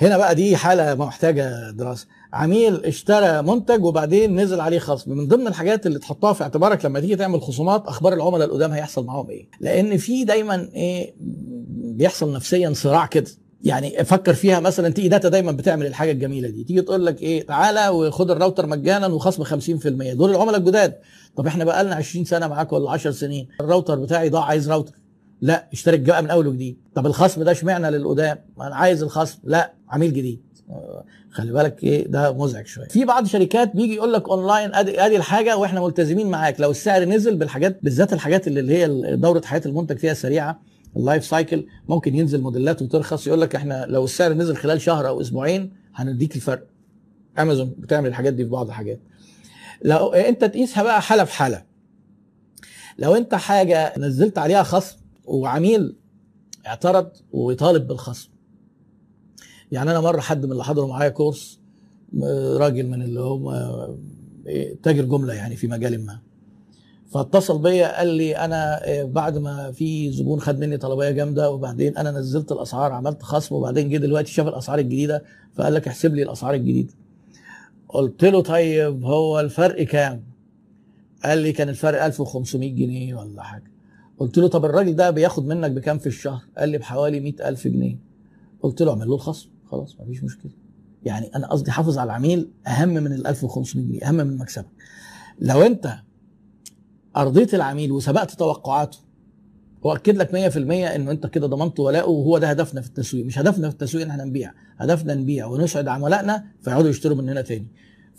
هنا بقى دي حالة محتاجة دراسة. عميل اشترى منتج وبعدين نزل عليه خصم. من ضمن الحاجات اللي تحطها في اعتبارك لما تيجي تعمل خصومات أخبار العملاء القدام هيحصل معاهم إيه؟ لأن في دايما إيه بيحصل نفسيا صراع كده. يعني فكر فيها مثلا تيجي داتا دايما بتعمل الحاجة الجميلة دي. تيجي تقول لك إيه تعالى وخد الراوتر مجانا وخصم 50% دول العملاء الجداد. طب إحنا بقى لنا 20 سنة معاك ولا 10 سنين. الراوتر بتاعي ضاع عايز راوتر. لا اشترك بقى من أول وجديد. طب الخصم ده اشمعنى للقدام؟ أنا عايز الخصم. لا عميل جديد. خلي بالك إيه ده مزعج شوية. في بعض الشركات بيجي يقول لك أونلاين أدي أدي الحاجة وإحنا ملتزمين معاك. لو السعر نزل بالحاجات بالذات الحاجات اللي اللي هي دورة حياة المنتج فيها سريعة ال life cycle ممكن ينزل موديلات وترخص. يقول لك إحنا لو السعر نزل خلال شهر أو أسبوعين هنديك الفرق. أمازون بتعمل الحاجات دي في بعض الحاجات. لو أنت تقيسها بقى حالة في حالة. لو أنت حاجة نزلت عليها خصم وعميل اعترض ويطالب بالخصم. يعني أنا مرة حد من اللي حضروا معايا كورس راجل من اللي هم آه، تاجر جملة يعني في مجال ما. فاتصل بيا قال لي أنا آه، بعد ما في زبون خد مني طلبية جامدة وبعدين أنا نزلت الأسعار عملت خصم وبعدين جه دلوقتي شاف الأسعار الجديدة فقال لك احسب لي الأسعار الجديدة. قلت له طيب هو الفرق كام؟ قال لي كان الفرق 1500 جنيه ولا حاجة. قلت له طب الراجل ده بياخد منك بكام في الشهر؟ قال لي بحوالي 100000 جنيه. قلت له اعمل له الخصم. خلاص مفيش مشكلة. يعني أنا قصدي حافظ على العميل أهم من ال 1500 جنيه أهم من مكسبك. لو أنت أرضيت العميل وسبقت توقعاته واكد لك 100% إنه أنت كده ضمنت ولاءه وهو ده هدفنا في التسويق. مش هدفنا في التسويق إن إحنا نبيع هدفنا نبيع ونسعد عملائنا فيقعدوا يشتروا مننا تاني.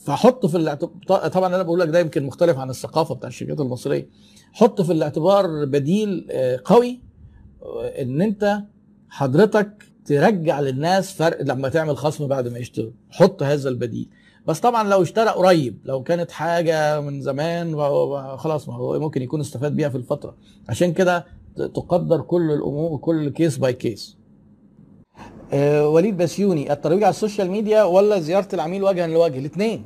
فحط في الاعتبار طبعا أنا بقول لك ده يمكن مختلف عن الثقافة بتاع الشركات المصرية. حط في الاعتبار بديل آه، قوي آه، إن أنت حضرتك ترجع للناس فرق لما تعمل خصم بعد ما يشتروا. حط هذا البديل. بس طبعا لو اشترى قريب لو كانت حاجة من زمان خلاص ما هو ممكن يكون استفاد بيها في الفترة. عشان كده تقدر كل الأمور كل case by case آه وليد بسيوني الترويج على ال social media ولا زيارة العميل وجها لوجه؟ الاثنين.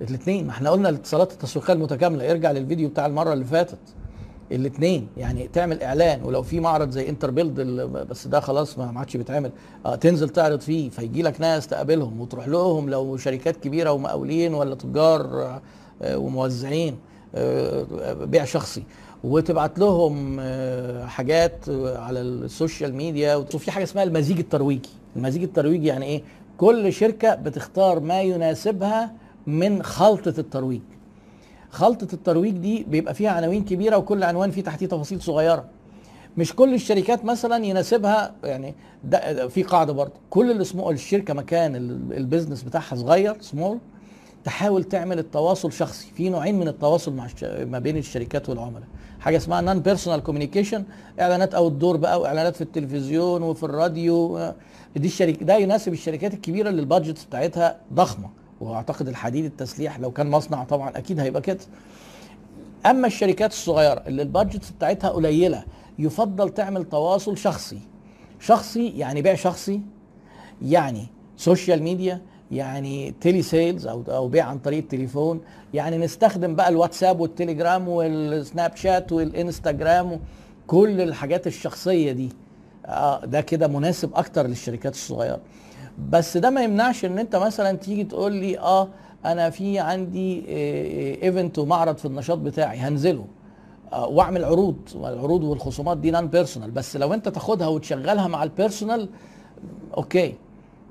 الاثنين. ما إحنا قلنا الاتصالات التسويقية المتكاملة. ارجع للفيديو بتاع المرة اللي فاتت. الاثنين. يعني تعمل إعلان ولو في معرض زي انتر بيلد بس ده خلاص ما عادش بيتعمل. آه تنزل تعرض فيه. فيجي لك ناس تقابلهم وتروح لهم لو شركات كبيرة ومقاولين ولا تجار آه وموزعين. بيع شخصي. وتبعت لهم آه، حاجات على ال social media وفي حاجة اسمها المزيج الترويجي. المزيج الترويجي يعني إيه؟ كل شركة بتختار ما يناسبها من خلطة الترويج. خلطة الترويج دي بيبقى فيها عناوين كبيرة وكل عنوان فيه تحتيه تفاصيل صغيرة. مش كل الشركات مثلا يناسبها يعني ده في قاعدة برضه. كل اللي اسمه الشركة مكان ال business بتاعها صغير سمول تحاول تعمل التواصل شخصي. في نوعين من التواصل مع ما بين الشركات والعملاء. حاجة اسمها non personal communication إعلانات outdoor بقى وإعلانات في التلفزيون وفي الراديو. دي الشركة ده يناسب الشركات الكبيرة اللي ال budget بتاعتها ضخمة. وأعتقد الحديد التسليح لو كان مصنع طبعا أكيد هيبقى كده. أما الشركات الصغيرة اللي ال budget بتاعتها قليلة يفضل تعمل تواصل شخصي. شخصي يعني بيع شخصي يعني social media يعني telesales أو أو بيع عن طريق التليفون. يعني نستخدم بقى الواتساب والتليجرام والسناب شات والإنستجرام كل الحاجات الشخصية دي. آه ده كده مناسب أكتر للشركات الصغيرة. بس ده ما يمنعش إن أنت مثلا تيجي تقول لي آه أنا في عندي event ومعرض في النشاط بتاعي هنزله. آه واعمل عروض. العروض والخصومات دي non personal بس لو أنت تاخدها وتشغلها مع ال personal okay.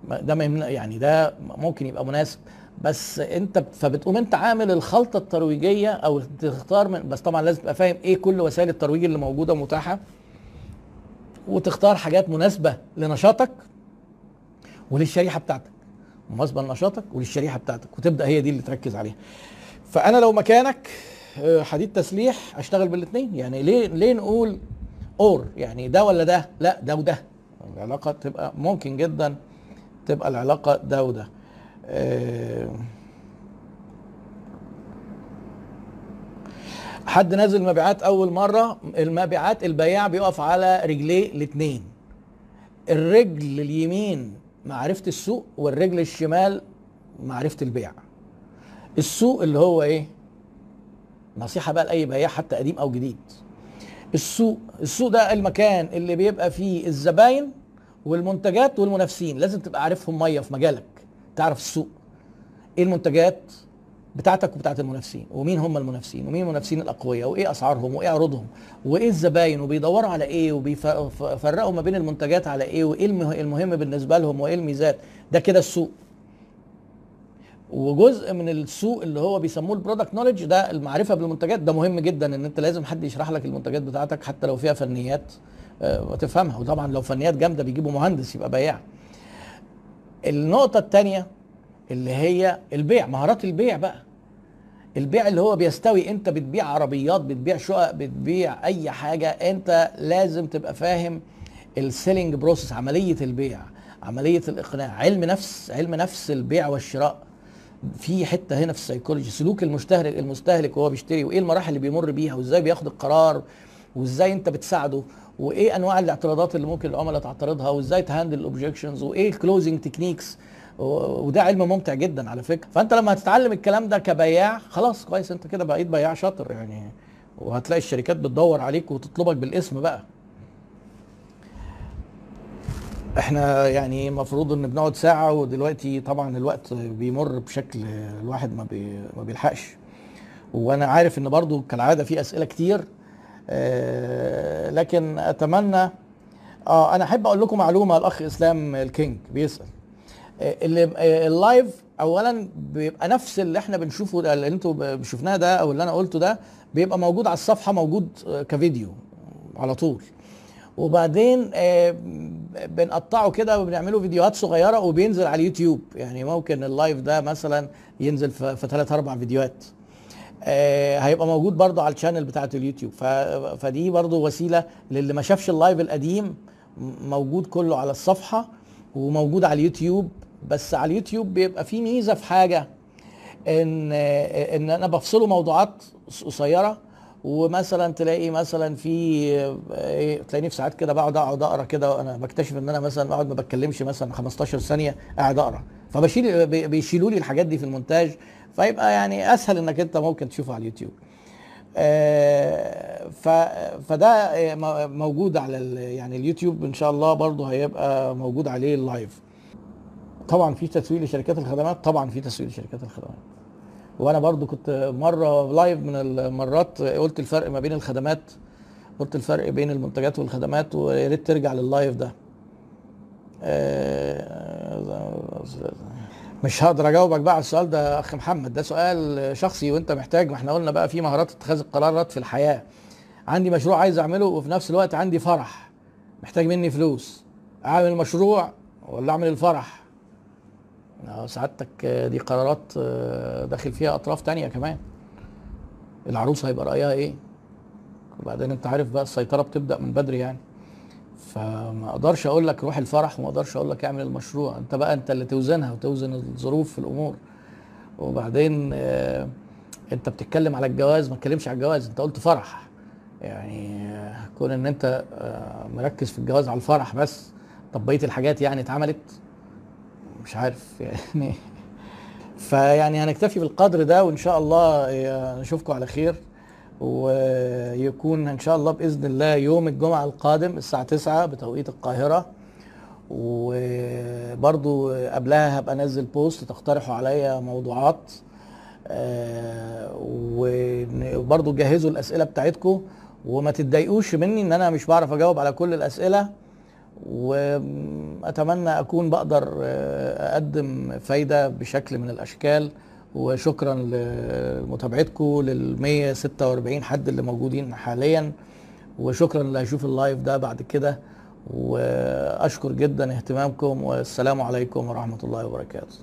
ده ما يمنع يعني ده ممكن يبقى مناسب. بس انت فبتقوم انت عامل الخلطة الترويجية أو تختار من بس طبعا لازم تبقى فاهم إيه كل وسائل الترويج اللي موجودة متاحه وتختار حاجات مناسبة لنشاطك وللشريحة بتاعتك. مناسبة لنشاطك وللشريحة بتاعتك. وتبدأ هي دي اللي تركز عليها. فأنا لو مكانك آه، حديد تسليح أشتغل بالاثنين يعني ليه ليه نقول اور يعني ده ولا ده؟ لا ده وده. العلاقة تبقى ممكن جدا تبقى العلاقة ده وده. آه، حد نازل مبيعات أول مرة المبيعات البياع بيقف على رجليه الاثنين الرجل اليمين معرفة السوق والرجل الشمال معرفة البيع. السوق اللي هو إيه؟ نصيحة بقى لأي بياع حتى قديم أو جديد. السوق السوق ده المكان اللي بيبقى فيه الزباين والمنتجات والمنافسين لازم تبقى عارفهم مية في مجالك تعرف السوق. إيه المنتجات بتاعتك وبتاعت المنافسين؟ ومين هم المنافسين؟ ومين المنافسين الأقوياء؟ وإيه أسعارهم؟ وإيه عروضهم؟ وإيه الزباين؟ وبيدوروا على إيه؟ وبيفرقوا ما بين المنتجات على إيه؟ وإيه المهم بالنسبة لهم؟ وإيه الميزات؟ ده كده السوق. وجزء من السوق اللي هو بيسموه ال product knowledge ده المعرفة بالمنتجات. ده مهم جدا إن أنت لازم حد يشرح لك المنتجات بتاعتك حتى لو فيها فنيات آه، وتفهمها. وطبعا لو فنيات جامدة بيجيبوا مهندس يبقى بياع النقطة الثانية اللي هي البيع مهارات البيع بقى. البيع اللي هو بيستوي أنت بتبيع عربيات بتبيع شقق بتبيع أي حاجة أنت لازم تبقى فاهم ال selling process عملية البيع عملية الإقناع. علم نفس علم نفس البيع والشراء. في حتة هنا في السيكولوجي سلوك المستهلك المستهلك وهو بيشتري وإيه المراحل اللي بيمر بيها وإزاي بياخد القرار وإزاي أنت بتساعده وإيه أنواع الاعتراضات اللي ممكن العملاء تعترضها وإزاي ت handle ال objections وإيه ال closing techniques وده علم ممتع جدا على فكرة. فأنت لما هتتعلم الكلام ده كبياع خلاص كويس أنت كده بقيت بياع شاطر يعني. وهتلاقي الشركات بتدور عليك وتطلبك بالاسم بقى. إحنا يعني المفروض ان بنقعد ساعة ودلوقتي طبعا الوقت بيمر بشكل الواحد ما, بي ما بيلحقش. وأنا عارف ان برضو كالعادة في أسئلة كتير آه لكن أتمنى آه أنا أحب أقول لكم معلومة الأخ إسلام الكينج بيسأل. آه اللي آه ال live اولا بيبقى نفس اللي إحنا بنشوفه ده اللي أنتوا شفناه ده أو اللي أنا قلته ده بيبقى موجود على الصفحة موجود آه كفيديو على طول. وبعدين آه، بنقطعه كده وبنعمله فيديوهات صغيرة وبينزل على اليوتيوب. يعني ممكن ال live ده مثلا ينزل في ثلاث أربع فيديوهات. آه، هيبقى موجود برضه على ال channel بتاعت اليوتيوب. فدي برضه وسيلة للي ما شافش ال live القديم موجود كله على الصفحة وموجود على اليوتيوب. بس على اليوتيوب بيبقى في ميزة في حاجة إن إن أنا بفصله موضوعات قصيرة ومثلا تلاقي مثلا في إيه تلاقيني في ساعات كده بقعد أقعد أقرأ كده وأنا بكتشف إن أنا مثلا بقعد ما بتكلمش مثلا 15 ثانية قاعد أقرأ. فبشيل بيشيلوا لي الحاجات دي في المونتاج فيبقى يعني أسهل إنك أنت ممكن تشوفه على اليوتيوب. آه فده موجود على يعني اليوتيوب إن شاء الله برضه هيبقى موجود عليه ال live طبعا في تسويق لشركات الخدمات طبعا في تسويق لشركات الخدمات. وأنا برضو كنت مرة live من المرات قلت الفرق ما بين الخدمات قلت الفرق بين المنتجات والخدمات ويا ريت ترجع لل live ده. آه، مش هقدر أجاوبك بقى على السؤال ده أخ محمد. ده سؤال شخصي وأنت محتاج ما إحنا قلنا بقى في مهارات اتخاذ القرارات في الحياة. عندي مشروع عايز أعمله وفي نفس الوقت عندي فرح. محتاج مني فلوس. أعمل المشروع ولا أعمل الفرح؟ سعادتك دي قرارات آه، داخل فيها أطراف تانية كمان. العروسه هيبقى رأيها إيه؟ وبعدين أنت عارف بقى السيطرة بتبدأ من بدري يعني. فما أقدرش أقول لك روح الفرح وما أقدرش أقول لك اعمل المشروع. أنت بقى أنت اللي توزنها وتوزن الظروف في الأمور. وبعدين آه، أنت بتتكلم على الجواز ما تتكلمش على الجواز. أنت قلت فرح. يعني آه، كون إن أنت مركز في الجواز على الفرح بس طب بقية الحاجات يعني اتعملت. مش عارف يعني. فيعني هنكتفي بالقدر ده وإن شاء الله نشوفكم على خير ويكون إن شاء الله بإذن الله يوم الجمعة القادم الساعة 9 بتوقيت القاهرة. وبرضو قبلها هبقى انزل بوست تقترحوا عليا موضوعات آه، وبرضو جهزوا الأسئلة بتاعتكم وما تتضايقوش مني إن أنا مش بعرف أجاوب على كل الأسئلة. وأتمنى أكون بقدر آه، أقدم فايدة بشكل من الأشكال. وشكرا لمتابعتكم لل 146 حد اللي موجودين حاليا. وشكرا اللي هيشوف اللايف ده بعد كده. وأشكر جدا اهتمامكم. والسلام عليكم ورحمة الله وبركاته.